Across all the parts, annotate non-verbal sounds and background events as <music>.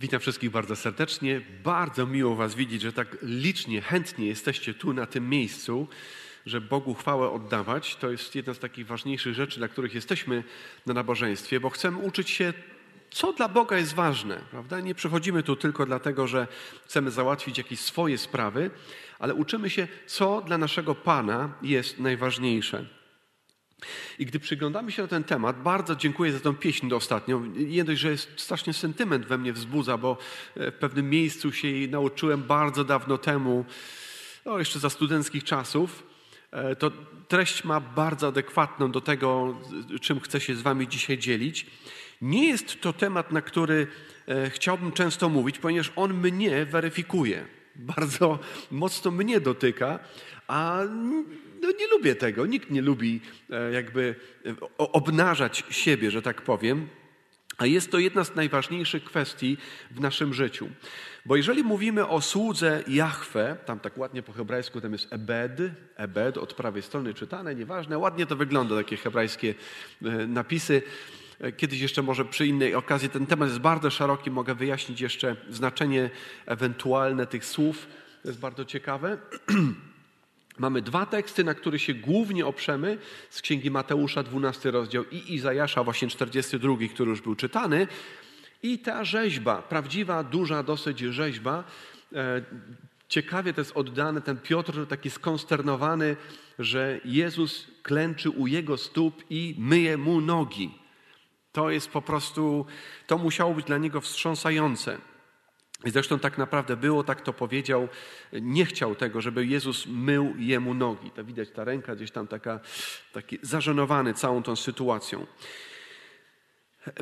Witam wszystkich bardzo serdecznie. Bardzo miło Was widzieć, że tak licznie, chętnie jesteście tu na tym miejscu, że Bogu chwałę oddawać. To jest jedna z takich ważniejszych rzeczy, dla których jesteśmy na nabożeństwie, bo chcemy uczyć się, co dla Boga jest ważne. Prawda? Nie przychodzimy tu tylko dlatego, że chcemy załatwić jakieś swoje sprawy, ale uczymy się, co dla naszego Pana jest najważniejsze. I gdy przyglądamy się na ten temat, bardzo dziękuję za tę pieśń do ostatnią. Nie dość, że jest strasznie sentyment we mnie wzbudza, bo e, w pewnym miejscu się jej nauczyłem bardzo dawno temu, no jeszcze za studenckich czasów. E, to treść ma bardzo adekwatną do tego, czym chcę się z wami dzisiaj dzielić. Nie jest to temat, na który e, chciałbym często mówić, ponieważ on mnie weryfikuje. Bardzo mocno mnie dotyka, a no nie lubię tego. Nikt nie lubi e, jakby e, obnażać siebie, że tak powiem. A jest to jedna z najważniejszych kwestii w naszym życiu. Bo jeżeli mówimy o słudze Jahwe, tam tak ładnie po hebrajsku tam jest ebed, ebed od prawej strony czytane, nieważne, ładnie to wygląda, takie hebrajskie e, napisy. Kiedyś jeszcze może przy innej okazji ten temat jest bardzo szeroki, mogę wyjaśnić jeszcze znaczenie ewentualne tych słów. To jest bardzo ciekawe. <clears throat> Mamy dwa teksty, na które się głównie oprzemy z Księgi Mateusza, 12 rozdział i Izajasza, właśnie 42, który już był czytany. I ta rzeźba, prawdziwa, duża dosyć rzeźba, e, ciekawie to jest oddane, ten Piotr taki skonsternowany, że Jezus klęczy u jego stóp i myje mu nogi. To jest po prostu, to musiało być dla niego wstrząsające. I zresztą tak naprawdę było, tak to powiedział. Nie chciał tego, żeby Jezus mył jemu nogi. To widać ta ręka gdzieś tam taka, taki zażenowany całą tą sytuacją.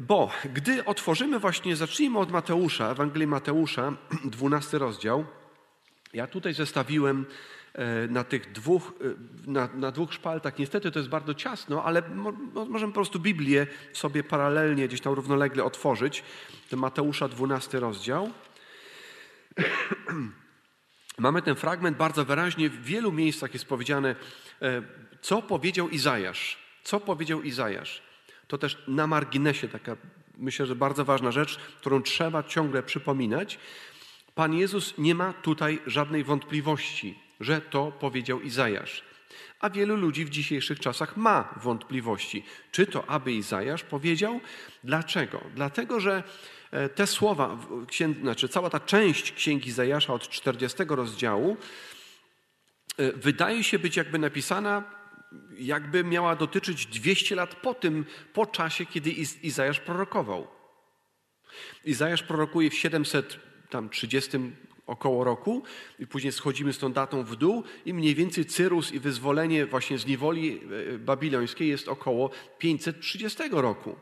Bo gdy otworzymy właśnie, zacznijmy od Mateusza, Ewangelii Mateusza, <clears throat> 12 rozdział. Ja tutaj zestawiłem e, na tych dwóch, e, na, na, dwóch szpaltach. Niestety to jest bardzo ciasno, ale mo, możemy po prostu Biblię sobie paralelnie, gdzieś tam równolegle otworzyć. Mateusza 12 rozdział. <clears throat> Mamy ten fragment bardzo wyraźnie, w wielu miejscach jest powiedziane, e, co powiedział Izajasz. Co powiedział Izajasz? To też na marginesie taka, myślę, że bardzo ważna rzecz, którą trzeba ciągle przypominać. Pan Jezus nie ma tutaj żadnej wątpliwości, że to powiedział Izajasz. A wielu ludzi w dzisiejszych czasach ma wątpliwości, czy to aby Izajasz powiedział. Dlaczego? Dlatego, że E, te słowa, znaczy cała ta część Księgi Zajasza od 40 rozdziału e, wydaje się być jakby napisana, jakby miała dotyczyć 200 lat po tym, po czasie, kiedy Izajasz prorokował. Izajasz prorokuje w 730 około roku i później schodzimy z tą datą w dół i mniej więcej Cyrus i wyzwolenie właśnie z niewoli e, babilońskiej jest około 530 roku.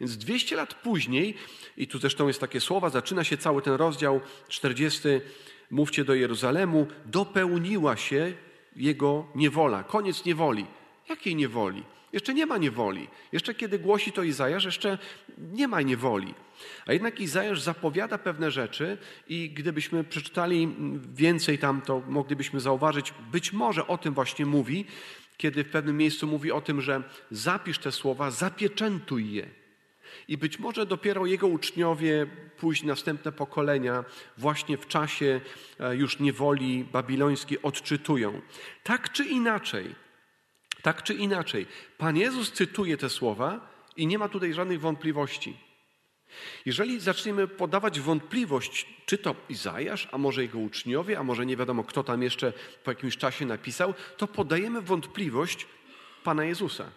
Więc 200 lat później, i tu zresztą jest takie słowa, zaczyna się cały ten rozdział 40, mówcie do Jeruzalemu, dopełniła się jego niewola, koniec niewoli. Jakiej niewoli? Jeszcze nie ma niewoli. Jeszcze kiedy głosi to Izajasz, jeszcze nie ma niewoli. A jednak Izajasz zapowiada pewne rzeczy i gdybyśmy przeczytali więcej tam, to moglibyśmy zauważyć, być może o tym właśnie mówi, kiedy w pewnym miejscu mówi o tym, że zapisz te słowa, zapieczętuj je. I być może dopiero jego uczniowie, później następne pokolenia, właśnie w czasie e, już niewoli babilońskiej odczytują. Tak czy inaczej, tak czy inaczej, Pan Jezus cytuje te słowa i nie ma tutaj żadnych wątpliwości. Jeżeli zaczniemy podawać wątpliwość, czy to Izajasz, a może jego uczniowie, a może nie wiadomo kto tam jeszcze po jakimś czasie napisał, to podajemy wątpliwość Pana Jezusa.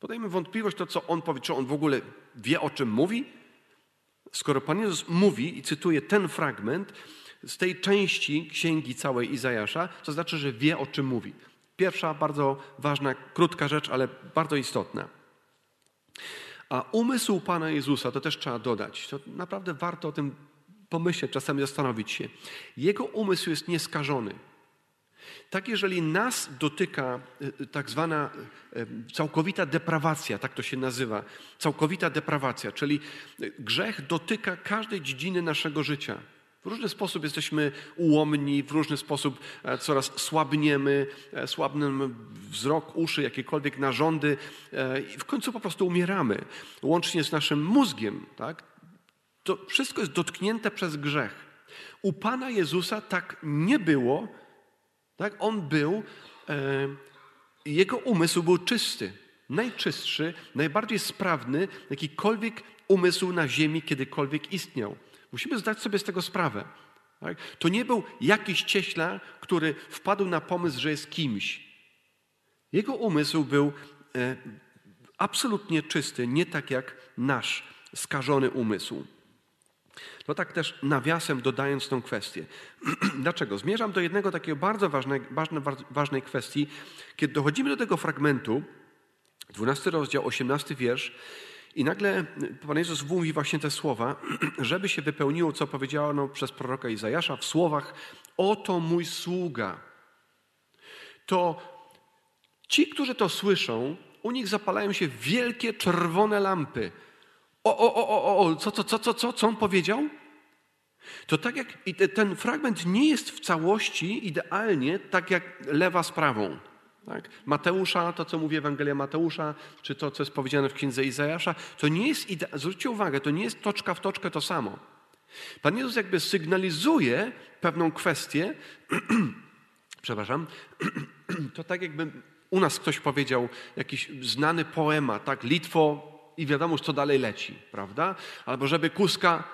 Podajmy wątpliwość to, co on powie, czy on w ogóle wie, o czym mówi. Skoro Pan Jezus mówi i cytuje ten fragment z tej części księgi całej Izajasza, to znaczy, że wie, o czym mówi. Pierwsza bardzo ważna, krótka rzecz, ale bardzo istotna. A umysł Pana Jezusa, to też trzeba dodać, to naprawdę warto o tym pomyśleć, czasami zastanowić się. Jego umysł jest nieskażony. Tak, jeżeli nas dotyka e, tak zwana e, całkowita deprawacja, tak to się nazywa, całkowita deprawacja, czyli grzech dotyka każdej dziedziny naszego życia. W różny sposób jesteśmy ułomni, w różny sposób e, coraz słabniemy, słabnym wzrok, uszy, jakiekolwiek narządy i w końcu po prostu umieramy. Łącznie z naszym mózgiem, tak? To wszystko jest dotknięte przez grzech. U Pana Jezusa tak nie było. Tak? On był, e, jego umysł był czysty, najczystszy, najbardziej sprawny, jakikolwiek umysł na ziemi kiedykolwiek istniał. Musimy zdać sobie z tego sprawę. Tak? To nie był jakiś cieśla, który wpadł na pomysł, że jest kimś. Jego umysł był e, absolutnie czysty, nie tak jak nasz skażony umysł. To tak też nawiasem dodając tą kwestię. <clears throat> Dlaczego? Zmierzam do jednego takiego bardzo ważnej, ważnej, ważnej kwestii. Kiedy dochodzimy do tego fragmentu, 12 rozdział, 18 wiersz, i nagle Pan Jezus mówi właśnie te słowa, <clears throat> żeby się wypełniło, co powiedziano przez proroka Izajasza w słowach: Oto mój sługa. To ci, którzy to słyszą, u nich zapalają się wielkie czerwone lampy. O, o, o, o, o, co, co, co, co, co, co on powiedział? To tak jak i ten fragment nie jest w całości idealnie tak jak lewa z prawą. Tak? Mateusza, to co mówi Ewangelia Mateusza, czy to, co jest powiedziane w księdze Izajasza, to nie jest, ide... zwróćcie uwagę, to nie jest toczka w toczkę to samo. Pan Jezus jakby sygnalizuje pewną kwestię, <clears throat> przepraszam, <clears throat> to tak jakby u nas ktoś powiedział jakiś znany poemat, tak, Litwo i wiadomo, co dalej leci, prawda? Albo żeby kuska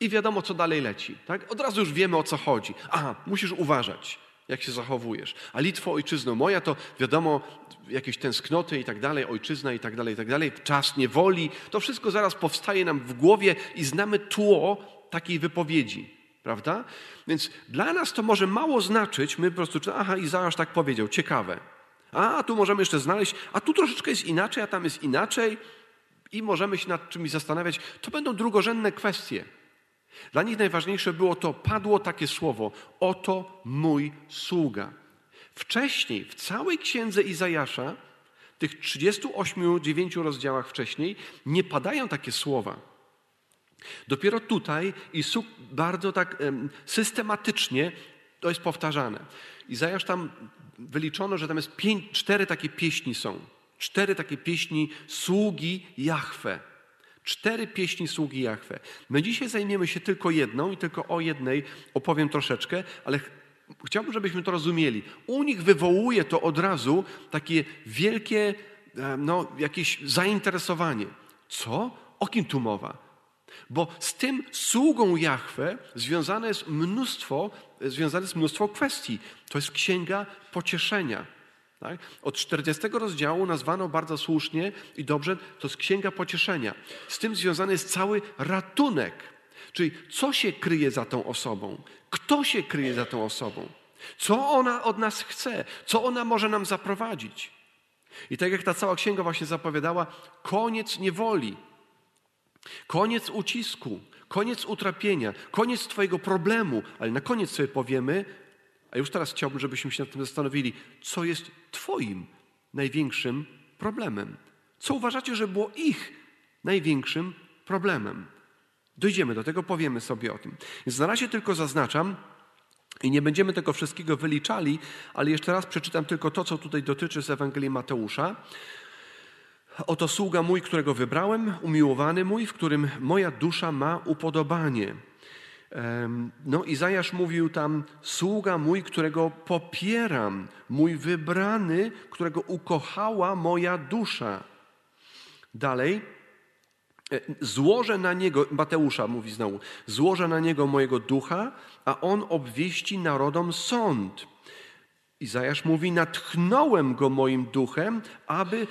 i wiadomo, co dalej leci, tak? Od razu już wiemy, o co chodzi. Aha, musisz uważać jak się zachowujesz. A Litwo, ojczyzno moja, to wiadomo, jakieś tęsknoty i tak dalej, ojczyzna i tak dalej, i tak dalej, czas niewoli, to wszystko zaraz powstaje nam w głowie i znamy tło takiej wypowiedzi, prawda? Więc dla nas to może mało znaczyć, my po prostu, aha, Izajasz tak powiedział, ciekawe. A, tu możemy jeszcze znaleźć, a tu troszeczkę jest inaczej, a tam jest inaczej i możemy się nad czymś zastanawiać. To będą drugorzędne kwestie. Dla nich najważniejsze było to, padło takie słowo: Oto mój sługa. Wcześniej, w całej księdze Izajasza, w tych 38-9 rozdziałach wcześniej, nie padają takie słowa. Dopiero tutaj i bardzo tak systematycznie to jest powtarzane. Izajasz tam wyliczono, że tam jest pięć, cztery takie pieśni są. Cztery takie pieśni sługi Jahwe. Cztery pieśni sługi Jahwe. My dzisiaj zajmiemy się tylko jedną i tylko o jednej opowiem troszeczkę, ale chciałbym, żebyśmy to rozumieli. U nich wywołuje to od razu takie wielkie, e, no, jakieś zainteresowanie. Co? O kim tu mowa? Bo z tym sługą Jahwe związane jest mnóstwo, związane jest mnóstwo kwestii. To jest księga pocieszenia. Tak? Od 40 rozdziału nazwano bardzo słusznie i dobrze, to jest księga pocieszenia. Z tym związany jest cały ratunek. Czyli co się kryje za tą osobą? Kto się kryje za tą osobą? Co ona od nas chce? Co ona może nam zaprowadzić? I tak jak ta cała księga właśnie zapowiadała, koniec niewoli, koniec ucisku, koniec utrapienia, koniec Twojego problemu, ale na koniec sobie powiemy, a już teraz chciałbym, żebyśmy się nad tym zastanowili, co jest Twoim największym problemem. Co uważacie, że było ich największym problemem? Dojdziemy do tego, powiemy sobie o tym. Więc na razie tylko zaznaczam, i nie będziemy tego wszystkiego wyliczali, ale jeszcze raz przeczytam tylko to, co tutaj dotyczy z Ewangelii Mateusza. Oto sługa mój, którego wybrałem, umiłowany mój, w którym moja dusza ma upodobanie. No, Izajasz mówił tam: Sługa mój, którego popieram, mój wybrany, którego ukochała moja dusza. Dalej, e, złożę na niego, Mateusza mówi znowu, złożę na niego mojego ducha, a on obwieści narodom sąd. Izajasz mówi: Natchnąłem go moim duchem, aby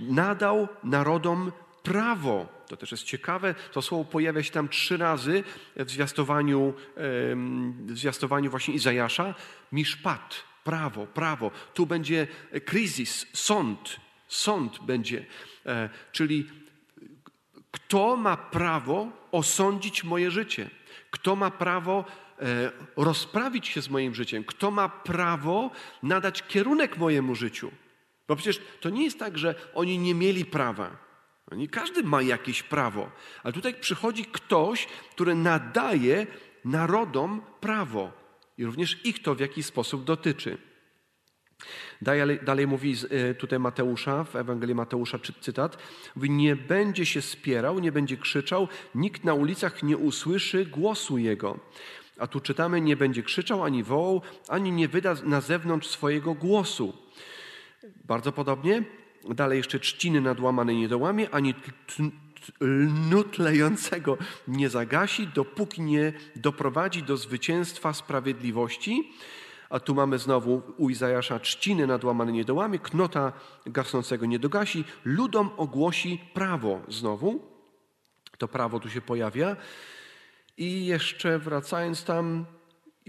nadał narodom prawo. To też jest ciekawe. To słowo pojawia się tam trzy razy w zwiastowaniu, w zwiastowaniu właśnie Izajasza. Miszpat, prawo, prawo. Tu będzie kryzys, sąd. Sąd będzie. E, czyli kto ma prawo osądzić moje życie? Kto ma prawo e, rozprawić się z moim życiem? Kto ma prawo nadać kierunek mojemu życiu? Bo przecież to nie jest tak, że oni nie mieli prawa. Nie każdy ma jakieś prawo, ale tutaj przychodzi ktoś, który nadaje narodom prawo i również ich to w jakiś sposób dotyczy. Dalej, dalej mówi e, tutaj Mateusza, w Ewangelii Mateusza cytat, mówi, nie będzie się spierał, nie będzie krzyczał, nikt na ulicach nie usłyszy głosu jego. A tu czytamy, nie będzie krzyczał, ani wołał, ani nie wyda na zewnątrz swojego głosu. Bardzo podobnie, dalej jeszcze trzciny nadłamane nie dołamie, ani lnu tlejącego nie zagasi, dopóki nie doprowadzi do zwycięstwa sprawiedliwości. A tu mamy znowu u Izajasza trzciny nadłamane nie dołamie, knota gasnącego nie dogasi, ludom ogłosi prawo znowu. To prawo tu się pojawia. I jeszcze wracając tam,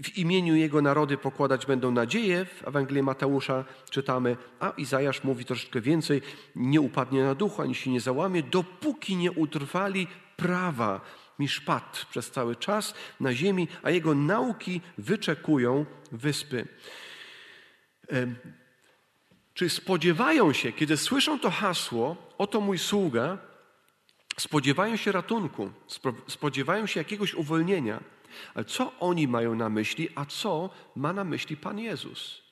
w imieniu Jego narody pokładać będą nadzieję. W Ewangelii Mateusza czytamy, a Izajasz mówi troszeczkę więcej, nie upadnie na duchu, ani się nie załamie, dopóki nie utrwali prawa Miszpat przez cały czas na ziemi, a jego nauki wyczekują wyspy. Czy spodziewają się, kiedy słyszą to hasło, oto mój sługa, spodziewają się ratunku, spodziewają się jakiegoś uwolnienia. Ale co oni mają na myśli, a co ma na myśli Pan Jezus?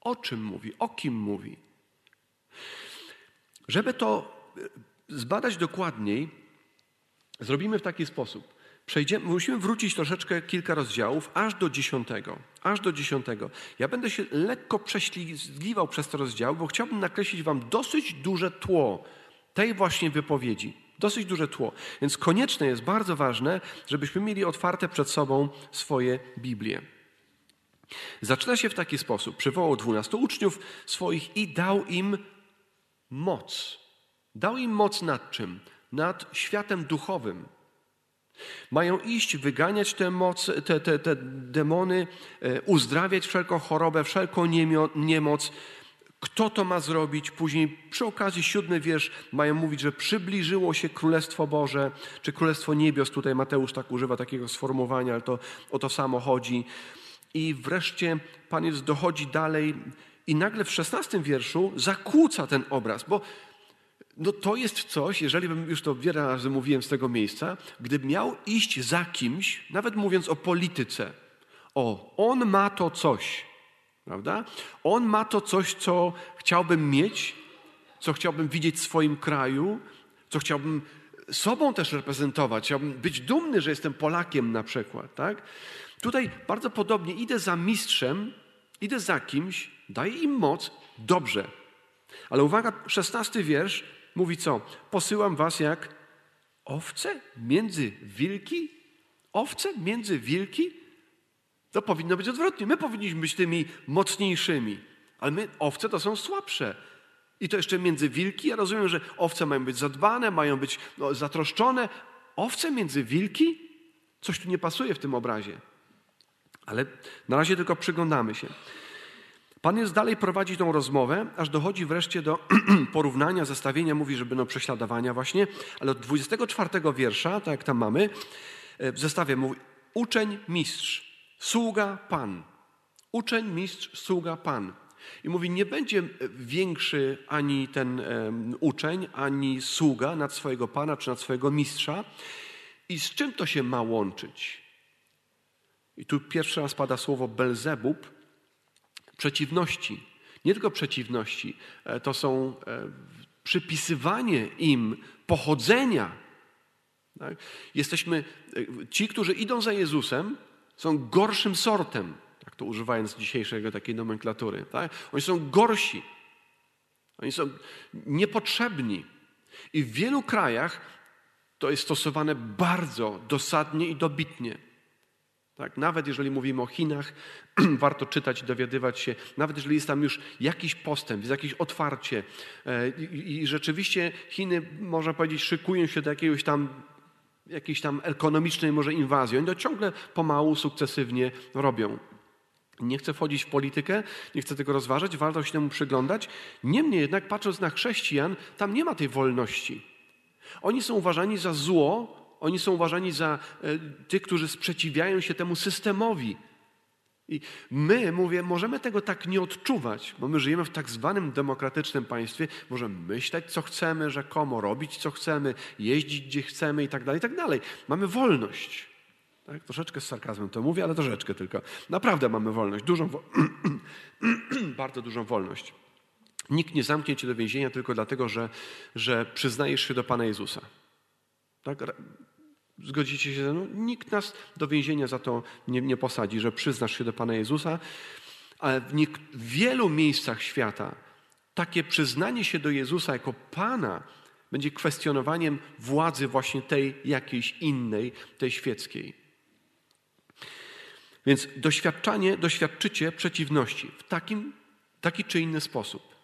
O czym mówi? O kim mówi? Żeby to e, zbadać dokładniej, zrobimy w taki sposób. Przejdziemy, musimy wrócić troszeczkę kilka rozdziałów, aż do dziesiątego. Aż do dziesiątego. Ja będę się lekko prześlizgiwał przez te rozdziały, bo chciałbym nakreślić Wam dosyć duże tło tej właśnie wypowiedzi. Dosyć duże tło. Więc konieczne jest, bardzo ważne, żebyśmy mieli otwarte przed sobą swoje Biblie. Zaczyna się w taki sposób. Przywołał dwunastu uczniów swoich i dał im moc. Dał im moc nad czym? Nad światem duchowym. Mają iść, wyganiać te, moc, te, te, te demony, e, uzdrawiać wszelką chorobę, wszelką niemoc, kto to ma zrobić? Później przy okazji siódmy wiersz mają mówić, że przybliżyło się Królestwo Boże, czy Królestwo Niebios. Tutaj Mateusz tak używa takiego sformułowania, ale to o to samo chodzi. I wreszcie Pan Jezus dochodzi dalej i nagle w szesnastym wierszu zakłóca ten obraz, bo no to jest coś, jeżeli bym już to wiele razy mówiłem z tego miejsca, gdybym miał iść za kimś, nawet mówiąc o polityce, o, on ma to coś, Prawda? On ma to coś, co chciałbym mieć, co chciałbym widzieć w swoim kraju, co chciałbym sobą też reprezentować. Chciałbym być dumny, że jestem Polakiem na przykład. Tak? Tutaj bardzo podobnie idę za mistrzem, idę za kimś, daję im moc, dobrze. Ale uwaga, szesnasty wiersz mówi co? Posyłam was jak owce między wilki? Owce między wilki? To powinno być odwrotnie. My powinniśmy być tymi mocniejszymi, ale my, owce to są słabsze. I to jeszcze między wilki. Ja rozumiem, że owce mają być zadbane, mają być no, zatroszczone. Owce między wilki? Coś tu nie pasuje w tym obrazie. Ale na razie tylko przyglądamy się. Pan jest dalej prowadzi tą rozmowę, aż dochodzi wreszcie do <clears throat> porównania, zestawienia, mówi, że będą prześladowania właśnie, ale od 24 wiersza, tak jak tam mamy, e, w zestawie mówi uczeń, mistrz. Sługa Pan. Uczeń, mistrz, sługa Pan. I mówi, nie będzie większy ani ten um, uczeń, ani sługa nad swojego Pana czy nad swojego mistrza. I z czym to się ma łączyć? I tu pierwszy raz pada słowo Belzebub, przeciwności. Nie tylko przeciwności, e, to są e, przypisywanie im pochodzenia. Tak? Jesteśmy, e, ci, którzy idą za Jezusem, są gorszym sortem, tak to używając dzisiejszego takiej nomenklatury. Tak? Oni są gorsi. Oni są niepotrzebni. I w wielu krajach to jest stosowane bardzo dosadnie i dobitnie. Tak, nawet jeżeli mówimy o Chinach, <clears throat> warto czytać dowiadywać się, nawet jeżeli jest tam już jakiś postęp, jest jakieś otwarcie e, i, i rzeczywiście Chiny, można powiedzieć, szykują się do jakiegoś tam jakiejś tam ekonomicznej może inwazji. Oni to ciągle pomału, sukcesywnie robią. Nie chcę wchodzić w politykę, nie chcę tego rozważać, warto się temu przyglądać. Niemniej jednak, patrząc na chrześcijan, tam nie ma tej wolności. Oni są uważani za zło, oni są uważani za e, tych, którzy sprzeciwiają się temu systemowi, i my, mówię, możemy tego tak nie odczuwać, bo my żyjemy w tak zwanym demokratycznym państwie, możemy myśleć, co chcemy, rzekomo, robić, co chcemy, jeździć, gdzie chcemy i tak dalej, i tak dalej. Mamy wolność. Tak? Troszeczkę z sarkazmem to mówię, ale troszeczkę tylko. Naprawdę mamy wolność, dużą, wo <clears throat> bardzo dużą wolność. Nikt nie zamknie cię do więzienia tylko dlatego, że, że przyznajesz się do Pana Jezusa. Tak? Zgodzicie się ze mną? Nikt nas do więzienia za to nie, nie posadzi, że przyznasz się do Pana Jezusa, ale w, w wielu miejscach świata takie przyznanie się do Jezusa jako Pana będzie kwestionowaniem władzy właśnie tej jakiejś innej, tej świeckiej. Więc doświadczanie, doświadczycie przeciwności w takim, taki czy inny sposób.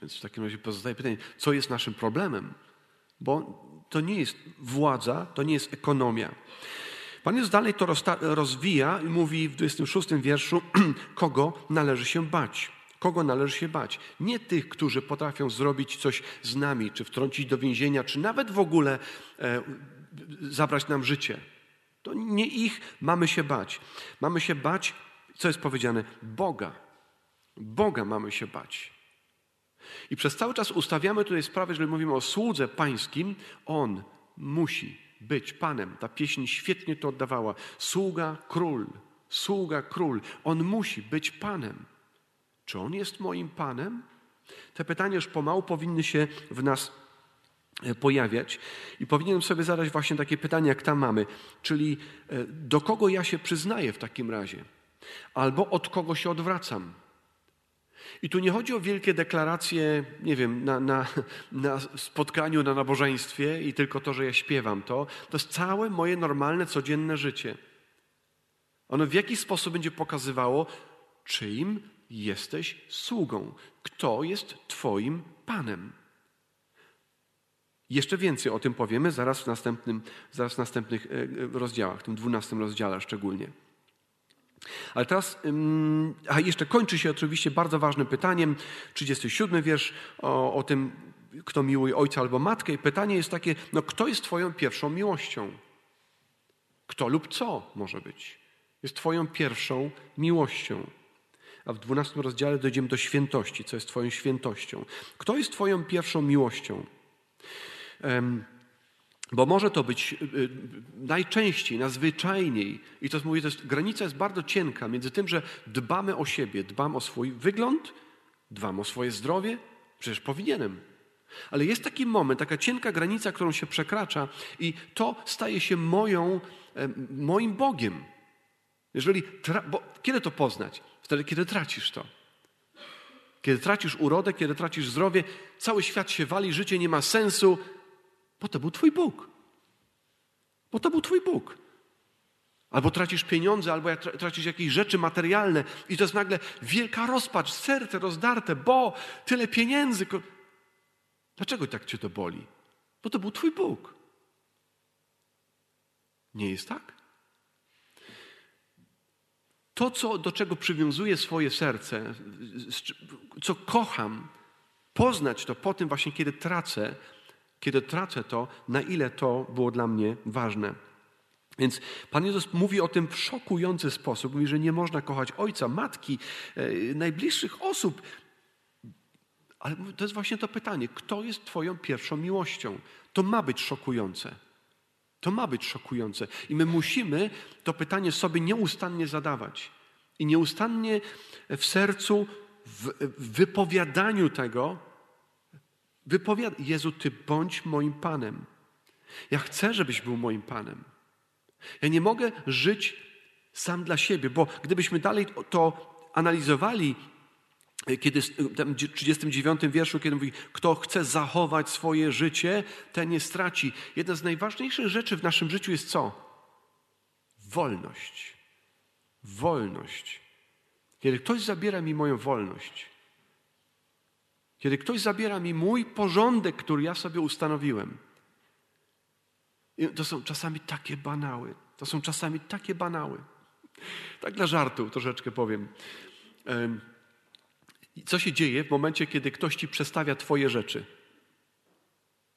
Więc w takim razie pozostaje pytanie, co jest naszym problemem? Bo to nie jest władza, to nie jest ekonomia. Pan Jezus dalej to rozwija i mówi w 26 wierszu, <clears throat> kogo należy się bać. Kogo należy się bać? Nie tych, którzy potrafią zrobić coś z nami, czy wtrącić do więzienia, czy nawet w ogóle e, zabrać nam życie. To nie ich mamy się bać. Mamy się bać, co jest powiedziane, Boga. Boga mamy się bać. I przez cały czas ustawiamy tutaj sprawę, jeżeli mówimy o słudze pańskim, on musi być Panem. Ta pieśń świetnie to oddawała. Sługa król, sługa król. On musi być Panem. Czy on jest moim Panem? Te pytania już pomału powinny się w nas e, pojawiać. I powinienem sobie zadać właśnie takie pytanie, jak tam mamy. Czyli e, do kogo ja się przyznaję w takim razie? Albo od kogo się odwracam? I tu nie chodzi o wielkie deklaracje, nie wiem, na, na, na, spotkaniu, na nabożeństwie i tylko to, że ja śpiewam to. To jest całe moje normalne, codzienne życie. Ono w jakiś sposób będzie pokazywało, czyim jesteś sługą, kto jest Twoim Panem. Jeszcze więcej o tym powiemy zaraz w, następnym, zaraz w następnych e, e, rozdziałach, w tym dwunastym rozdziale szczególnie. Ale teraz, a jeszcze kończy się oczywiście bardzo ważnym pytaniem, 37 wiersz o, o tym, kto miłuje ojca albo matkę. I pytanie jest takie, no kto jest Twoją pierwszą miłością? Kto lub co może być? Jest Twoją pierwszą miłością. A w 12 rozdziale dojdziemy do świętości, co jest Twoją świętością. Kto jest Twoją pierwszą miłością? Um, bo może to być y, y, najczęściej, najzwyczajniej, i to mówię, to jest, granica jest bardzo cienka między tym, że dbamy o siebie, dbam o swój wygląd, dbam o swoje zdrowie, przecież powinienem. Ale jest taki moment, taka cienka granica, którą się przekracza, i to staje się moją, moim Bogiem. Jeżeli, bo kiedy to poznać? Wtedy, kiedy tracisz to. Kiedy tracisz urodę, kiedy tracisz zdrowie, cały świat się wali, życie nie ma sensu, bo to był Twój Bóg. Bo to był Twój Bóg. Albo tracisz pieniądze, albo tracisz jakieś rzeczy materialne i to jest nagle wielka rozpacz, serce rozdarte, bo tyle pieniędzy. Dlaczego tak Cię to boli? Bo to był Twój Bóg. Nie jest tak? To, co, do czego przywiązuję swoje serce, co kocham, poznać to po tym właśnie, kiedy tracę, kiedy tracę to, na ile to było dla mnie ważne. Więc Pan Jezus mówi o tym w szokujący sposób. Mówi, że nie można kochać ojca, matki, e, najbliższych osób. Ale to jest właśnie to pytanie: kto jest Twoją pierwszą miłością? To ma być szokujące. To ma być szokujące. I my musimy to pytanie sobie nieustannie zadawać. I nieustannie w sercu, w wypowiadaniu tego, Wypowiadaj, Jezu, Ty bądź moim Panem. Ja chcę, żebyś był moim Panem. Ja nie mogę żyć sam dla siebie, bo gdybyśmy dalej to analizowali, kiedy w 39 wierszu, kiedy mówi, kto chce zachować swoje życie, ten nie straci. Jedna z najważniejszych rzeczy w naszym życiu jest co? Wolność. Wolność. Kiedy ktoś zabiera mi moją wolność, kiedy ktoś zabiera mi mój porządek, który ja sobie ustanowiłem. To są czasami takie banały. To są czasami takie banały. Tak dla żartu troszeczkę powiem. Co się dzieje w momencie, kiedy ktoś ci przestawia Twoje rzeczy?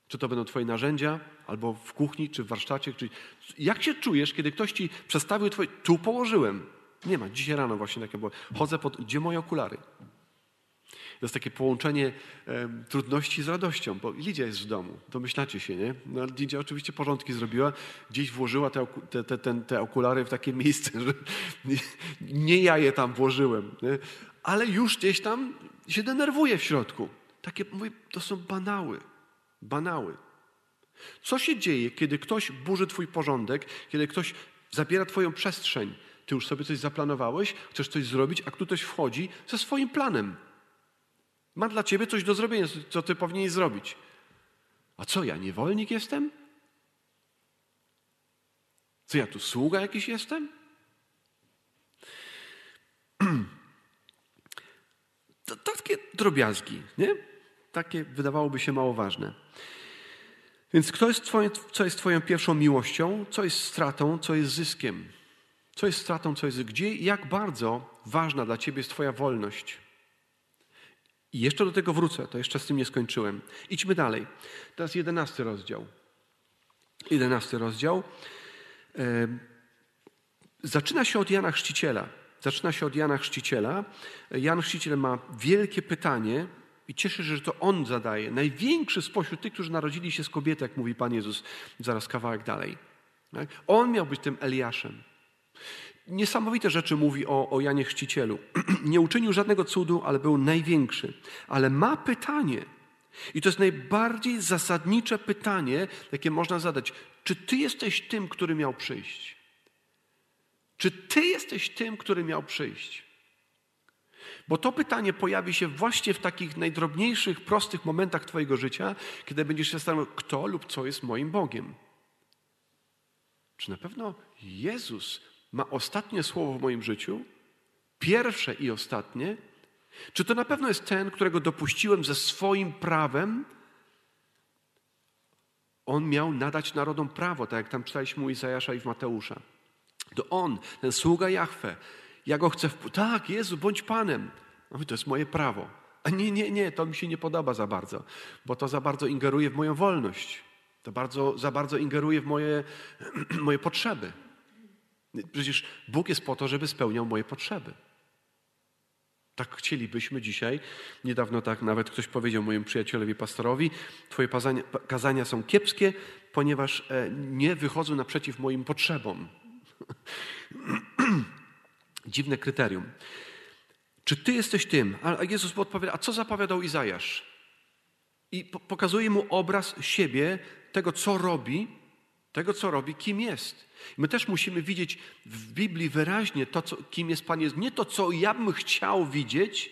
Czy to będą Twoje narzędzia, albo w kuchni, czy w warsztacie? Czy... Jak się czujesz, kiedy ktoś ci przestawił Twoje. Tu położyłem. Nie ma. Dzisiaj rano właśnie takie było. Chodzę pod. Gdzie moje okulary? To jest takie połączenie trudności z radością, bo Lidia jest w domu, domyślacie się, nie? No, Lidia oczywiście porządki zrobiła, gdzieś włożyła te, te, te, te, te okulary w takie <laughs> miejsce, że nie, <laughs> nie ja je tam włożyłem, nie? ale już gdzieś tam się denerwuje w środku. Takie, mówię, to są banały, banały. Co się dzieje, kiedy ktoś burzy twój porządek, kiedy ktoś zabiera twoją przestrzeń? Ty już sobie coś zaplanowałeś, chcesz coś zrobić, a ktoś wchodzi ze swoim planem. Ma dla ciebie coś do zrobienia, co ty powinieneś zrobić. A co, ja niewolnik jestem? Co, ja tu sługa jakiś jestem? <clears throat> To, takie drobiazgi, nie? Takie wydawałoby się mało ważne. Więc kto jest twoje, co jest Twoją pierwszą miłością, co jest stratą, co jest zyskiem? Co jest stratą, co jest gdzie i jak bardzo ważna dla Ciebie jest Twoja wolność? I jeszcze do tego wrócę, to jeszcze z tym nie skończyłem. Idźmy dalej. Teraz jedenasty rozdział. Jedenasty rozdział. Zaczyna się od Jana Chrzciciela. Zaczyna się od Jana Chrzciciela. Jan Chrzciciel ma wielkie pytanie i cieszę się, że to on zadaje. Największy spośród tych, którzy narodzili się z kobiety, jak mówi Pan Jezus zaraz kawałek dalej. Tak? On miał być tym Eliaszem. Niesamowite rzeczy mówi o, o Janie Chrzcicielu. <clears throat> Nie uczynił żadnego cudu, ale był największy. Ale ma pytanie. I to jest najbardziej zasadnicze pytanie, jakie można zadać. Czy ty jesteś tym, który miał przyjść? Czy ty jesteś tym, który miał przyjść? Bo to pytanie pojawi się właśnie w takich najdrobniejszych, prostych momentach Twojego życia, kiedy będziesz się zastanawiał, kto lub co jest moim Bogiem. Czy na pewno Jezus ma ostatnie słowo w moim życiu? Pierwsze i ostatnie? Czy to na pewno jest ten, którego dopuściłem ze swoim prawem? On miał nadać narodom prawo, tak jak tam czytaliśmy u Izajasza i w Mateusza. To on, ten sługa Jahwe, ja go chcę w... Tak, Jezu, bądź Panem. Mówi, to jest moje prawo. A nie, nie, nie, to mi się nie podoba za bardzo, bo to za bardzo ingeruje w moją wolność. To bardzo, za bardzo ingeruje w moje, <clears throat> moje potrzeby. Przecież Bóg jest po to, żeby spełniał moje potrzeby. Tak chcielibyśmy dzisiaj. Niedawno tak nawet ktoś powiedział mojemu przyjacielowi pastorowi: Twoje kazania, kazania są kiepskie, ponieważ e, nie wychodzą naprzeciw moim potrzebom. <clears throat> Dziwne kryterium. Czy ty jesteś tym? A Jezus odpowiada, a co zapowiadał Izajasz? I pokazuje mu obraz siebie, tego co robi, tego co robi, kim jest. my też musimy widzieć w Biblii wyraźnie to, co, kim jest Pan. Nie to, co ja bym chciał widzieć,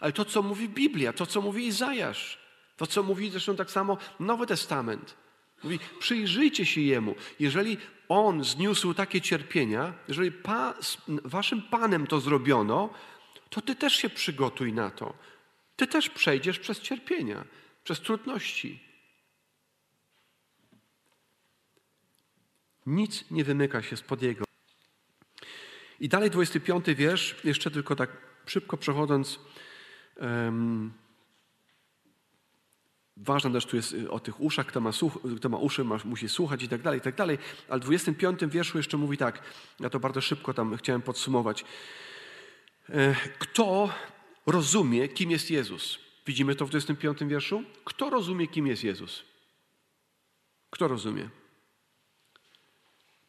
ale to, co mówi Biblia, to, co mówi Izajasz. To, co mówi zresztą tak samo Nowy Testament. Mówi, przyjrzyjcie się Jemu. Jeżeli On zniósł takie cierpienia, jeżeli pa, waszym Panem to zrobiono, to Ty też się przygotuj na to. Ty też przejdziesz przez cierpienia, przez trudności. Nic nie wymyka się spod Jego. I dalej 25 wiersz, jeszcze tylko tak szybko przechodząc. Um, Ważne też tu jest y, o tych uszach, kto ma, słuch, kto ma uszy, ma, musi słuchać i tak dalej, i tak dalej. Ale w 25 wierszu jeszcze mówi tak, ja to bardzo szybko tam chciałem podsumować. E, kto rozumie, kim jest Jezus? Widzimy to w 25 wierszu? Kto rozumie, kim jest Jezus? Kto rozumie?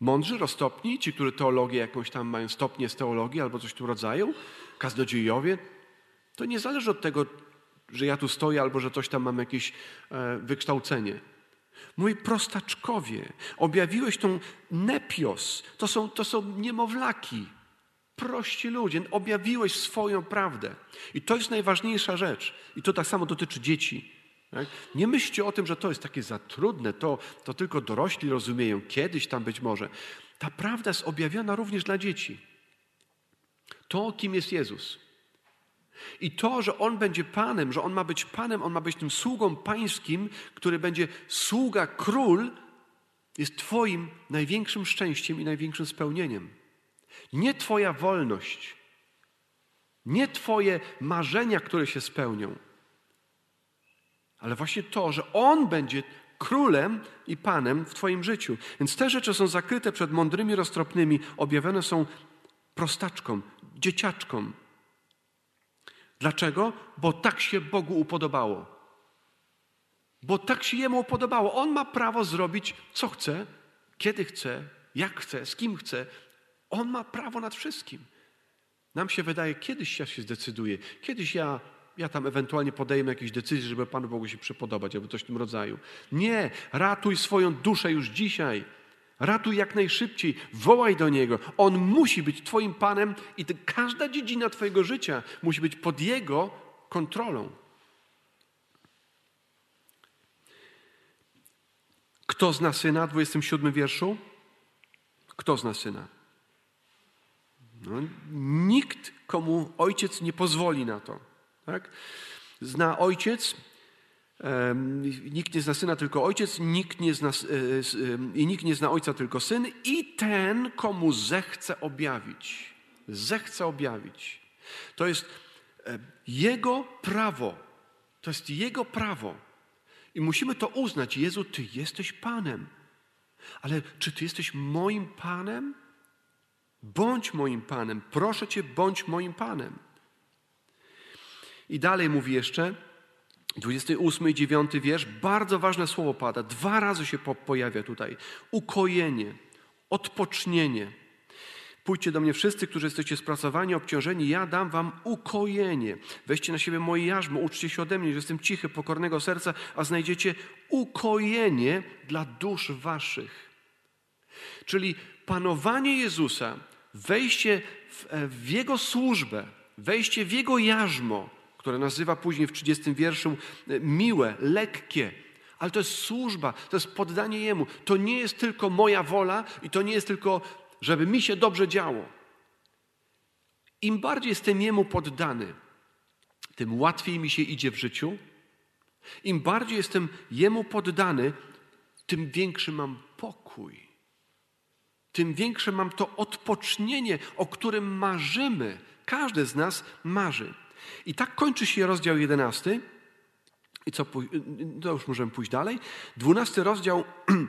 Mądrzy, roztopni, ci, którzy teologię jakąś tam mają stopnie z teologii albo coś tu rodzaju, kaznodziejowie, to nie zależy od tego, że ja tu stoję albo że coś tam mam jakieś e, wykształcenie. Mój prostaczkowie, objawiłeś tą nepios, to są, to są niemowlaki, prości ludzie, objawiłeś swoją prawdę. I to jest najważniejsza rzecz. I to tak samo dotyczy dzieci. Tak? Nie myślcie o tym, że to jest takie za trudne, to, to tylko dorośli rozumieją, kiedyś tam być może. Ta prawda jest objawiona również dla dzieci. To, kim jest Jezus. I to, że On będzie Panem, że On ma być Panem, On ma być tym sługą pańskim, który będzie sługa król, jest Twoim największym szczęściem i największym spełnieniem. Nie Twoja wolność, nie Twoje marzenia, które się spełnią, ale właśnie to, że On będzie królem i panem w Twoim życiu. Więc te rzeczy są zakryte przed mądrymi, roztropnymi, objawione są prostaczkom, dzieciaczkom. Dlaczego? Bo tak się Bogu upodobało. Bo tak się Jemu upodobało. On ma prawo zrobić, co chce, kiedy chce, jak chce, z kim chce. On ma prawo nad wszystkim. Nam się wydaje, kiedyś ja się zdecyduję, kiedyś ja, ja tam ewentualnie podejmę jakieś decyzje, żeby Panu Bogu się przypodobać, albo coś w tym rodzaju. Nie, ratuj swoją duszę już dzisiaj. Ratuj jak najszybciej, wołaj do Niego. On musi być Twoim Panem i każda dziedzina Twojego życia musi być pod Jego kontrolą. Kto zna syna? W 27 wierszu. Kto zna syna? No, nikt, komu ojciec nie pozwoli na to. Tak? Zna ojciec, nikt nie zna syna, tylko ojciec, nikt nie zna, i nikt nie zna ojca, tylko syn, i ten, komu zechce objawić. Zechce objawić. To jest jego prawo. To jest jego prawo. I musimy to uznać. Jezu, Ty jesteś Panem. Ale czy Ty jesteś moim Panem? Bądź moim Panem. Proszę Cię, bądź moim Panem. I dalej mówi jeszcze, 28 i 9 wiersz, bardzo ważne słowo pada, dwa razy się pojawia tutaj. Ukojenie, odpocznienie. Pójdźcie do mnie wszyscy, którzy jesteście spracowani, obciążeni, ja dam wam ukojenie. Weźcie na siebie moje jarzmo, uczcie się ode mnie, że jestem cichy, pokornego serca, a znajdziecie ukojenie dla dusz waszych. Czyli panowanie Jezusa, wejście w, e, w Jego służbę, wejście w Jego jarzmo, które nazywa później w 30 wierszu e, miłe, lekkie, ale to jest służba, to jest poddanie Jemu. To nie jest tylko moja wola i to nie jest tylko żeby mi się dobrze działo. Im bardziej jestem Jemu poddany, tym łatwiej mi się idzie w życiu. Im bardziej jestem Jemu poddany, tym większy mam pokój. Tym większe mam to odpocznienie, o którym marzymy. Każdy z nas marzy. I tak kończy się rozdział jedenasty. I co, to już możemy pójść dalej. Dwunasty rozdział,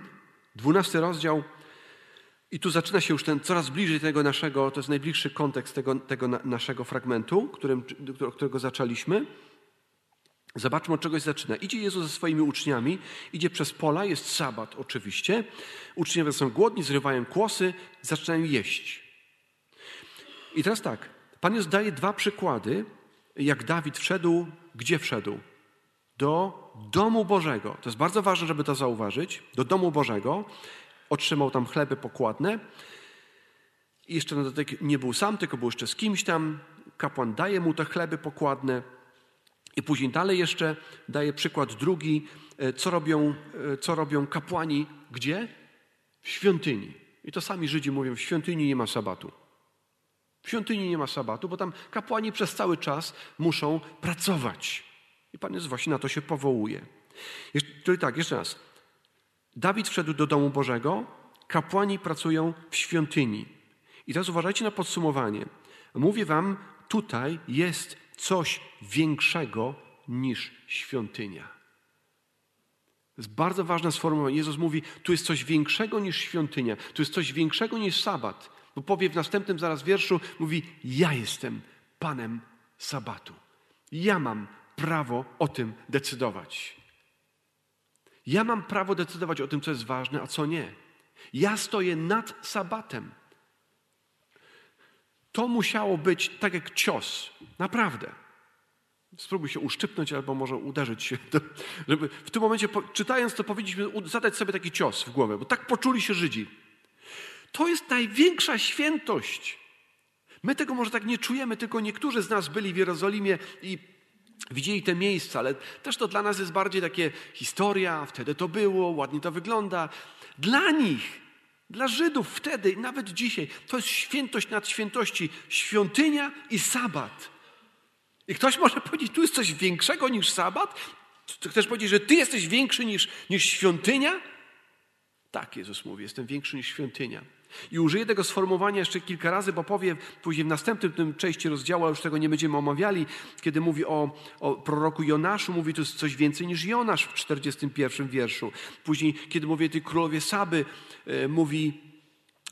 <clears throat> dwunasty rozdział i tu zaczyna się już ten coraz bliżej tego naszego, to jest najbliższy kontekst tego, tego naszego fragmentu, którym, którego zaczęliśmy. Zobaczmy, od czegoś zaczyna. Idzie Jezus ze swoimi uczniami, idzie przez pola, jest sabat oczywiście. Uczniowie są głodni, zrywają kłosy, zaczynają jeść. I teraz tak, Pan Jezus daje dwa przykłady, jak Dawid wszedł, gdzie wszedł? Do domu Bożego. To jest bardzo ważne, żeby to zauważyć. Do domu Bożego otrzymał tam chleby pokładne. I jeszcze na dodatek nie był sam, tylko był jeszcze z kimś tam. Kapłan daje mu te chleby pokładne. I później dalej jeszcze daje przykład drugi, e, co robią, e, co robią kapłani gdzie? W świątyni. I to sami Żydzi mówią, w świątyni nie ma sabatu. W świątyni nie ma sabatu, bo tam kapłani przez cały czas muszą pracować. I Pan Jezus właśnie na to się powołuje. Czyli tak, jeszcze raz. Dawid wszedł do domu Bożego, kapłani pracują w świątyni. I teraz uważajcie na podsumowanie. Mówię wam, tutaj jest coś większego niż świątynia. To jest bardzo ważne sformułowanie. Jezus mówi, tu jest coś większego niż świątynia, tu jest coś większego niż sabat. Bo powie w następnym zaraz wierszu, mówi, ja jestem Panem sabatu. Ja mam prawo o tym decydować. Ja mam prawo decydować o tym, co jest ważne, a co nie. Ja stoję nad sabatem. To musiało być tak jak cios. Naprawdę. Spróbuj się uszczypnąć albo może uderzyć się. Żeby w tym momencie, czytając to, powinniśmy zadać sobie taki cios w głowę, bo tak poczuli się Żydzi. To jest największa świętość. My tego może tak nie czujemy, tylko niektórzy z nas byli w Jerozolimie i widzieli te miejsca, ale też to dla nas jest bardziej takie historia, wtedy to było, ładnie to wygląda. Dla nich, dla Żydów wtedy nawet dzisiaj, to jest świętość nad świętości, świątynia i sabat. I ktoś może powiedzieć, tu jest coś większego niż sabat? Chcesz powiedzieć, że ty jesteś większy niż, niż świątynia? Tak, Jezus mówi, jestem większy niż świątynia. I użyję tego sformułowania jeszcze kilka razy, bo powie później w następnym tym części rozdziału, a już tego nie będziemy omawiali, kiedy mówi o, o proroku Jonaszu, mówi jest coś więcej niż Jonasz w 41 wierszu. Później, kiedy mówi tej królowie Saby, e, mówi,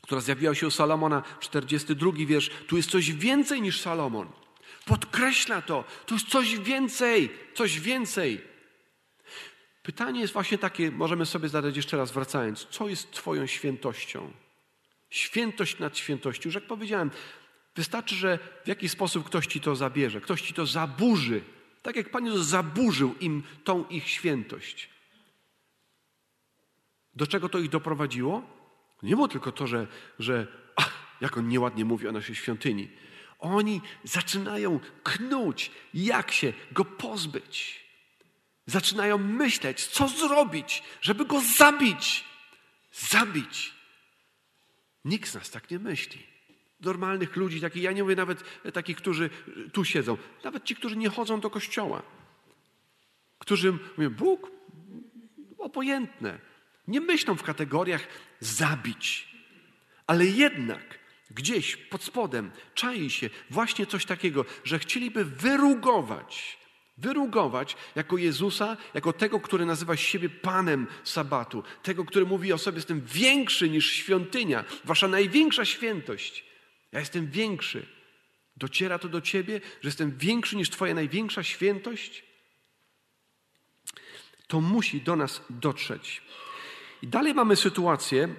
która zjawiła się u Salomona, 42 wiersz, tu jest coś więcej niż Salomon. Podkreśla to. To jest coś więcej, coś więcej. Pytanie jest właśnie takie, możemy sobie zadać jeszcze raz wracając. Co jest Twoją świętością? Świętość nad świętością. Już jak powiedziałem, wystarczy, że w jakiś sposób ktoś Ci to zabierze, ktoś Ci to zaburzy. Tak jak Pan Jezus zaburzył im tą ich świętość. Do czego to ich doprowadziło? Nie było tylko to, że, że ach, jak on nieładnie mówi o naszej świątyni. Oni zaczynają knuć, jak się go pozbyć. Zaczynają myśleć, co zrobić, żeby go zabić. Zabić. Nikt z nas tak nie myśli. Normalnych ludzi, takich, ja nie mówię nawet takich, którzy tu siedzą, nawet ci, którzy nie chodzą do kościoła, którzy mówią, Bóg, obojętne, nie myślą w kategoriach zabić, ale jednak gdzieś pod spodem czai się właśnie coś takiego, że chcieliby wyrugować, wyrugować jako Jezusa, jako tego, który nazywa siebie Panem Sabatu, tego, który mówi o sobie, jestem większy niż świątynia, wasza największa świętość. Ja jestem większy. Dociera to do ciebie, że jestem większy niż twoja największa świętość? To musi do nas dotrzeć. I dalej mamy sytuację,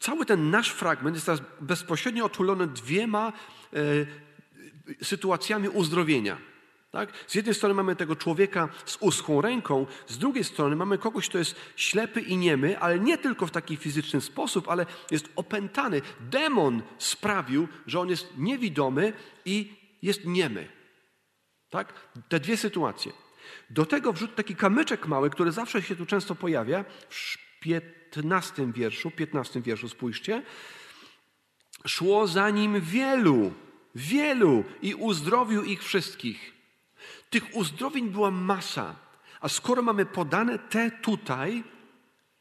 cały ten nasz fragment jest teraz bezpośrednio otulony dwiema e, sytuacjami uzdrowienia. Tak? Z jednej strony mamy tego człowieka z uschłą ręką, z drugiej strony mamy kogoś, kto jest ślepy i niemy, ale nie tylko w taki fizyczny sposób, ale jest opętany. Demon sprawił, że on jest niewidomy i jest niemy. Tak? Te dwie sytuacje. Do tego wrzuć taki kamyczek mały, który zawsze się tu często pojawia, w 15 wierszu, 15 wierszu spójrzcie. Szło za nim wielu, wielu i uzdrowił ich wszystkich. Tych uzdrowień była masa, a skoro mamy podane te tutaj,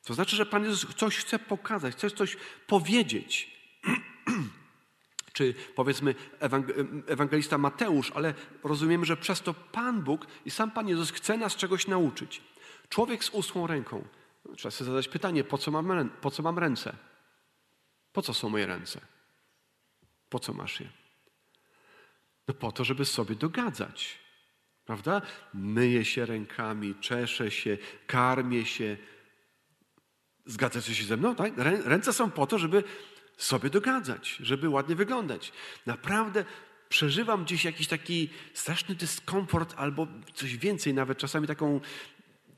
to znaczy, że Pan Jezus coś chce pokazać, chce coś powiedzieć. <clears throat> czy powiedzmy ewangelista Mateusz, ale rozumiemy, że przez to Pan Bóg i sam Pan Jezus chce nas czegoś nauczyć. Człowiek z uschłą ręką. Trzeba sobie zadać pytanie, po co, mam, po co mam ręce? Po co są moje ręce? Po co masz je? No po to, żeby sobie dogadzać. Prawda? Myję się rękami, czeszę się, karmię się. Zgadzacie się ze mną? Tak? Ręce są po to, żeby sobie dogadzać, żeby ładnie wyglądać. Naprawdę przeżywam gdzieś jakiś taki straszny dyskomfort albo coś więcej, nawet czasami taką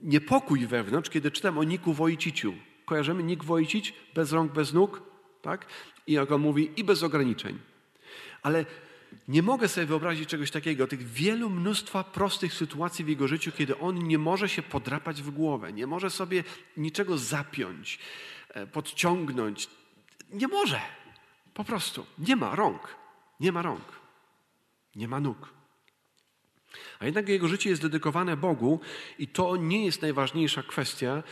niepokój wewnątrz, kiedy czytam o Niku Wojciciu. Kojarzymy Nik Wojcić? Bez rąk, bez nóg? Tak? I on mówi, i bez ograniczeń. Ale nie mogę sobie wyobrazić czegoś takiego, tych wielu mnóstwa prostych sytuacji w jego życiu, kiedy on nie może się podrapać w głowę, nie może sobie niczego zapiąć, e, podciągnąć, nie może. Po prostu. Nie ma rąk. Nie ma rąk. Nie ma nóg. A jednak jego życie jest dedykowane Bogu i to nie jest najważniejsza kwestia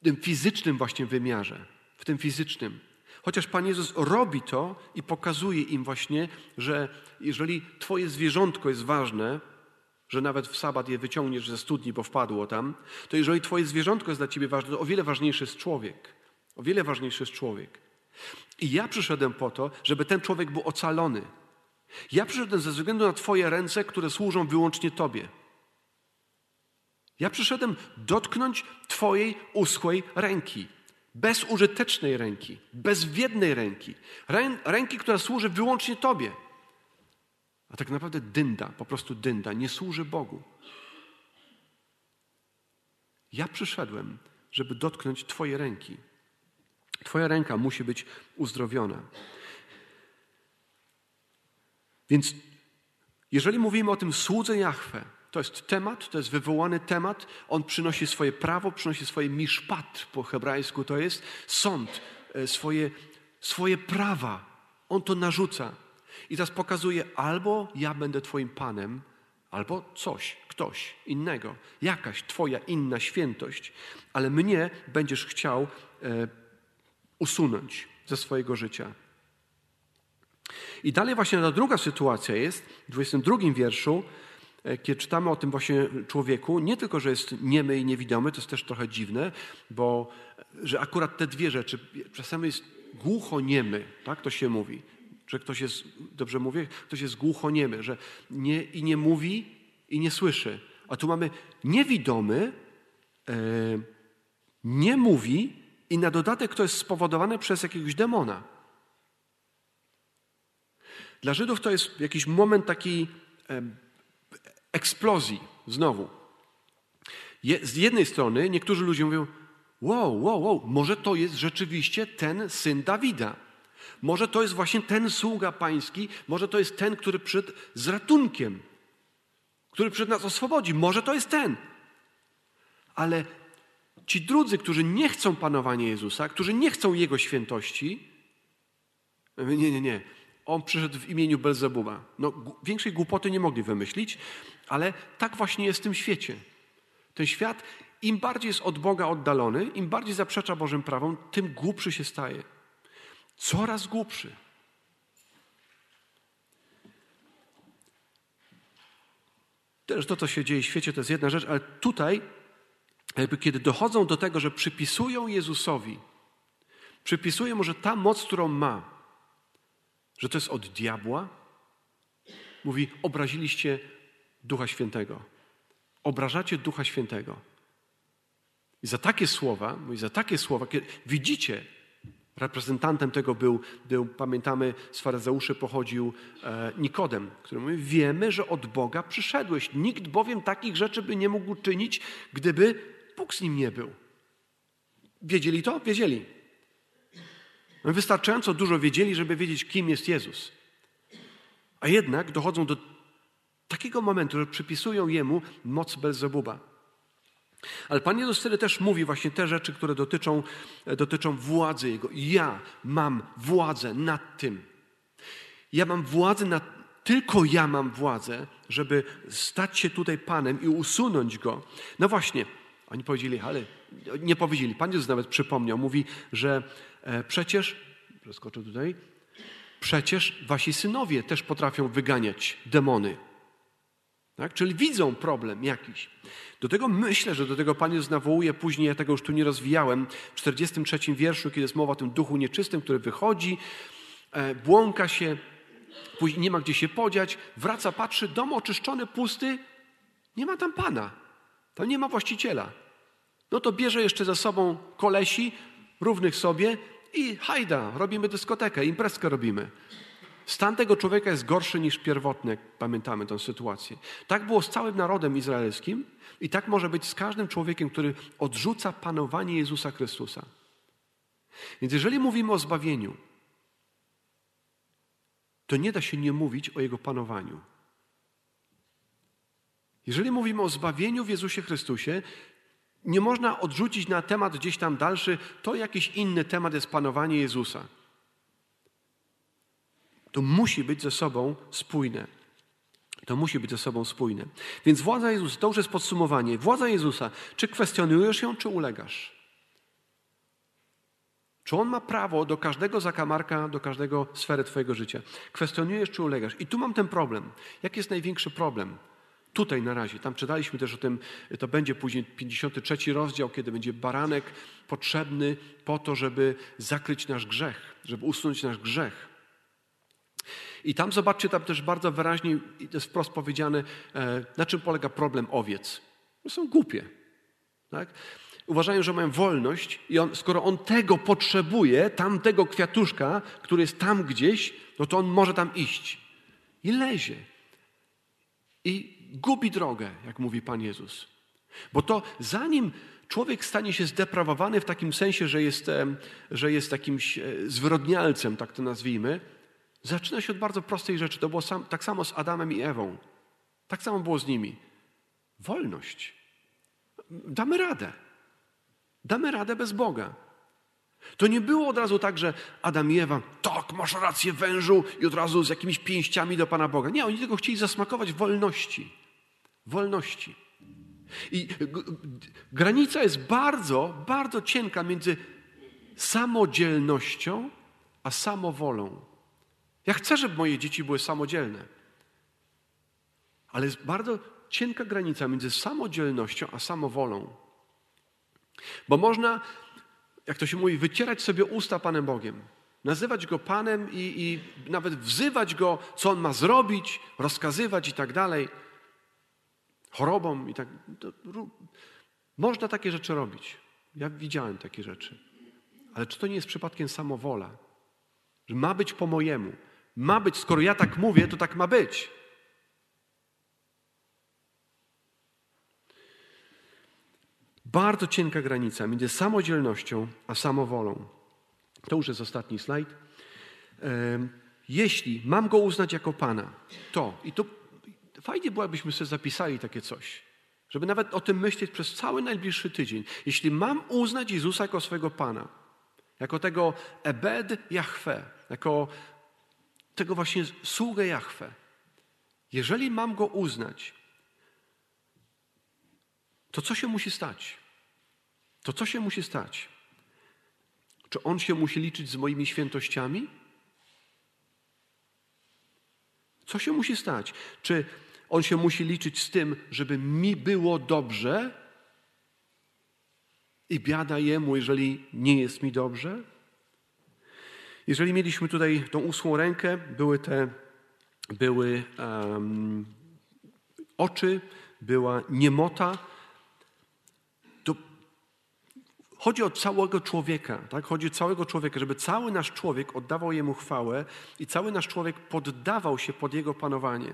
w tym fizycznym właśnie wymiarze. W tym fizycznym. Chociaż Pan Jezus robi to i pokazuje im właśnie, że jeżeli Twoje zwierzątko jest ważne, że nawet w sabat je wyciągniesz ze studni, bo wpadło tam, to jeżeli Twoje zwierzątko jest dla Ciebie ważne, to o wiele ważniejszy jest człowiek. O wiele ważniejszy jest człowiek. I ja przyszedłem po to, żeby ten człowiek był ocalony. Ja przyszedłem ze względu na Twoje ręce, które służą wyłącznie Tobie. Ja przyszedłem dotknąć Twojej uschłej ręki. Bezużytecznej ręki, bezwiednej ręki. Rę, ręki, która służy wyłącznie Tobie. A tak naprawdę dynda, po prostu dynda, nie służy Bogu. Ja przyszedłem, żeby dotknąć Twoje ręki. Twoja ręka musi być uzdrowiona. Więc jeżeli mówimy o tym słudze Jahwe, to jest temat, to jest wywołany temat, on przynosi swoje prawo, przynosi swoje miszpat, po hebrajsku to jest sąd, e, swoje, swoje prawa. On to narzuca. I teraz pokazuje, albo ja będę Twoim Panem, albo coś, ktoś innego, jakaś Twoja inna świętość, ale mnie będziesz chciał e, usunąć ze swojego życia. I dalej właśnie ta druga sytuacja jest, w 22 wierszu, kiedy czytamy o tym właśnie człowieku, nie tylko, że jest niemy i niewidomy, to jest też trochę dziwne, bo że akurat te dwie rzeczy, czasami jest głucho niemy, tak to się mówi. że ktoś jest, dobrze mówię, ktoś jest głuchoniemy, że nie, i nie mówi, i nie słyszy. A tu mamy niewidomy, e, nie mówi i na dodatek to jest spowodowane przez jakiegoś demona. Dla Żydów to jest jakiś moment takiej e, eksplozji znowu. Je, z jednej strony niektórzy ludzie mówią, wow, wow, wow, może to jest rzeczywiście ten syn Dawida. Może to jest właśnie ten sługa pański, może to jest ten, który przyszedł z ratunkiem, który przyszedł nas oswobodzi. Może to jest ten. Ale ci drudzy, którzy nie chcą panowania Jezusa, którzy nie chcą Jego świętości, nie, nie, nie. On przyszedł w imieniu Belzebuba. No, większej głupoty nie mogli wymyślić, ale tak właśnie jest w tym świecie. Ten świat, im bardziej jest od Boga oddalony, im bardziej zaprzecza Bożym prawom, tym głupszy się staje. Coraz głupszy. Też to, co się dzieje w świecie, to jest jedna rzecz, ale tutaj, jakby kiedy dochodzą do tego, że przypisują Jezusowi, przypisują mu, że ta moc, którą ma, że to jest od diabła, mówi: obraziliście Ducha Świętego. Obrażacie Ducha Świętego. I za takie słowa, mówi, za takie słowa, kiedy widzicie, reprezentantem tego był, był pamiętamy, z faryzeuszy pochodził e, Nikodem, który mówi, wiemy, że od Boga przyszedłeś. Nikt bowiem takich rzeczy by nie mógł czynić, gdyby Bóg z nim nie był. Wiedzieli to? Wiedzieli. Wystarczająco dużo wiedzieli, żeby wiedzieć, kim jest Jezus. A jednak dochodzą do takiego momentu, że przypisują Jemu moc Belzebuba. Ale Pan Jezus wtedy też mówi właśnie te rzeczy, które dotyczą, dotyczą władzy Jego. Ja mam władzę nad tym. Ja mam władzę nad, tylko ja mam władzę, żeby stać się tutaj Panem i usunąć Go. No właśnie, oni powiedzieli, ale nie powiedzieli. Pan Jezus nawet przypomniał, mówi, że e, przecież, przeskoczę tutaj, przecież wasi synowie też potrafią wyganiać demony. Tak? Czyli widzą problem jakiś. Do tego myślę, że do tego Pan Jezus nawołuje później, ja tego już tu nie rozwijałem, w 43 wierszu, kiedy jest mowa o tym duchu nieczystym, który wychodzi, e, błąka się, później nie ma gdzie się podziać, wraca, patrzy, dom oczyszczony, pusty, nie ma tam Pana, tam nie ma właściciela. No to bierze jeszcze ze sobą kolesi, równych sobie i hajda, robimy dyskotekę, imprezkę robimy. Stan tego człowieka jest gorszy niż pierwotny, jak pamiętamy tę sytuację. Tak było z całym narodem izraelskim i tak może być z każdym człowiekiem, który odrzuca panowanie Jezusa Chrystusa. Więc jeżeli mówimy o zbawieniu, to nie da się nie mówić o Jego panowaniu. Jeżeli mówimy o zbawieniu w Jezusie Chrystusie, nie można odrzucić na temat gdzieś tam dalszy, to jakiś inny temat jest panowanie Jezusa. To musi być ze sobą spójne. To musi być ze sobą spójne. Więc władza Jezusa, to już jest podsumowanie. Władza Jezusa, czy kwestionujesz ją, czy ulegasz? Czy on ma prawo do każdego zakamarka, do każdego sfery Twojego życia? Kwestionujesz, czy ulegasz? I tu mam ten problem. Jaki jest największy problem? Tutaj na razie. Tam czytaliśmy też o tym, to będzie później 53 rozdział, kiedy będzie baranek potrzebny po to, żeby zakryć nasz grzech, żeby usunąć nasz grzech. I tam zobaczcie, tam też bardzo wyraźnie jest wprost powiedziane, e, na czym polega problem owiec. Są głupie. Tak? Uważają, że mają wolność i on, skoro on tego potrzebuje, tamtego kwiatuszka, który jest tam gdzieś, no to on może tam iść. I lezie. I gubi drogę, jak mówi Pan Jezus. Bo to zanim człowiek stanie się zdeprawowany w takim sensie, że jest, że jest jakimś e, zwyrodnialcem, tak to nazwijmy, Zaczyna się od bardzo prostej rzeczy. To było sam, tak samo z Adamem i Ewą. Tak samo było z nimi. Wolność. Damy radę. Damy radę bez Boga. To nie było od razu tak, że Adam i Ewa, tak, masz rację wężu i od razu z jakimiś pięściami do Pana Boga. Nie, oni tylko chcieli zasmakować wolności. Wolności. I granica jest bardzo, bardzo cienka między samodzielnością a samowolą. Ja chcę, żeby moje dzieci były samodzielne. Ale jest bardzo cienka granica między samodzielnością a samowolą. Bo można, jak to się mówi, wycierać sobie usta Panem Bogiem. Nazywać go Panem i, i nawet wzywać go, co on ma zrobić, rozkazywać i tak dalej. Chorobą i tak. Można takie rzeczy robić. Ja widziałem takie rzeczy. Ale czy to nie jest przypadkiem samowola? Że ma być po mojemu. Ma być, skoro ja tak mówię, to tak ma być. Bardzo cienka granica między samodzielnością a samowolą. To już jest ostatni slajd. Jeśli mam go uznać jako Pana, to i to fajnie było, jakbyśmy sobie zapisali takie coś, żeby nawet o tym myśleć przez cały najbliższy tydzień. Jeśli mam uznać Jezusa jako swojego Pana, jako tego Ebed Jahwe, jako tego właśnie sługę Jahwe, jeżeli mam go uznać, to co się musi stać? To co się musi stać? Czy on się musi liczyć z moimi świętościami? Co się musi stać? Czy on się musi liczyć z tym, żeby mi było dobrze i biada jemu, jeżeli nie jest mi dobrze? Jeżeli mieliśmy tutaj tą ósmą rękę, były te były um, oczy, była niemota, Chodzi o całego człowieka, tak? Chodzi o całego człowieka, żeby cały nasz człowiek oddawał Jemu chwałę i cały nasz człowiek poddawał się pod Jego panowanie.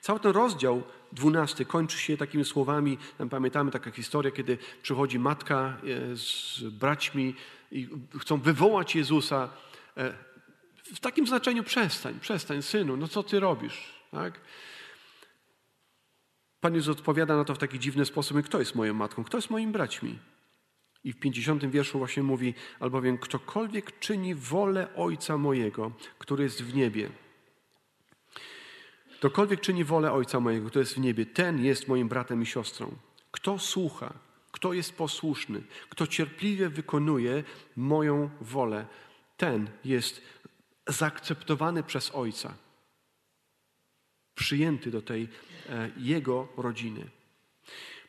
Cały ten rozdział dwunasty kończy się takimi słowami, pamiętamy taka historia, kiedy przychodzi matka e, z braćmi i chcą wywołać Jezusa. W takim znaczeniu przestań, przestań, synu, no co ty robisz? Tak? Pan Jezus odpowiada na to w taki dziwny sposób, kto jest moją matką, kto jest moimi braćmi? I w 50 wierszu właśnie mówi, albowiem ktokolwiek czyni wolę Ojca mojego, który jest w niebie. Ktokolwiek czyni wolę Ojca mojego, który jest w niebie, ten jest moim bratem i siostrą. Kto słucha, kto jest posłuszny, kto cierpliwie wykonuje moją wolę, ten jest zaakceptowany przez Ojca, przyjęty do tej e, Jego rodziny.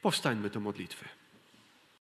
Powstańmy do modlitwy.